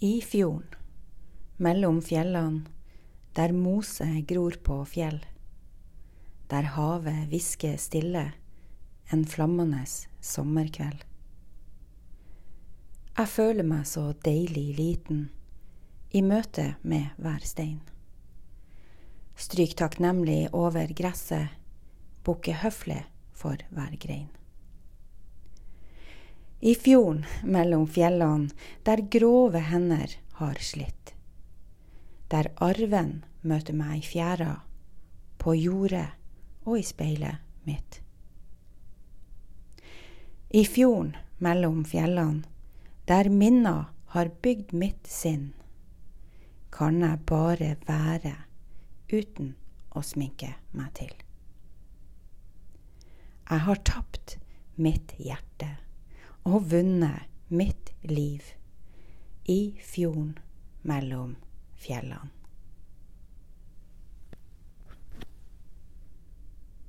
I fjorden, mellom fjellene, der mose gror på fjell, der havet hvisker stille en flammende sommerkveld. Jeg føler meg så deilig liten i møte med hver stein. Stryk takknemlig over gresset, bukke høflig for hver grein. I fjorden mellom fjellene, der grove hender har slitt. Der arven møter meg i fjæra, på jordet og i speilet mitt. I fjorden mellom fjellene, der minna har bygd mitt sinn, kan jeg bare være uten å sminke meg til. Jeg har tapt mitt hjerte og vunnet mitt liv i fjorden mellom fjellene.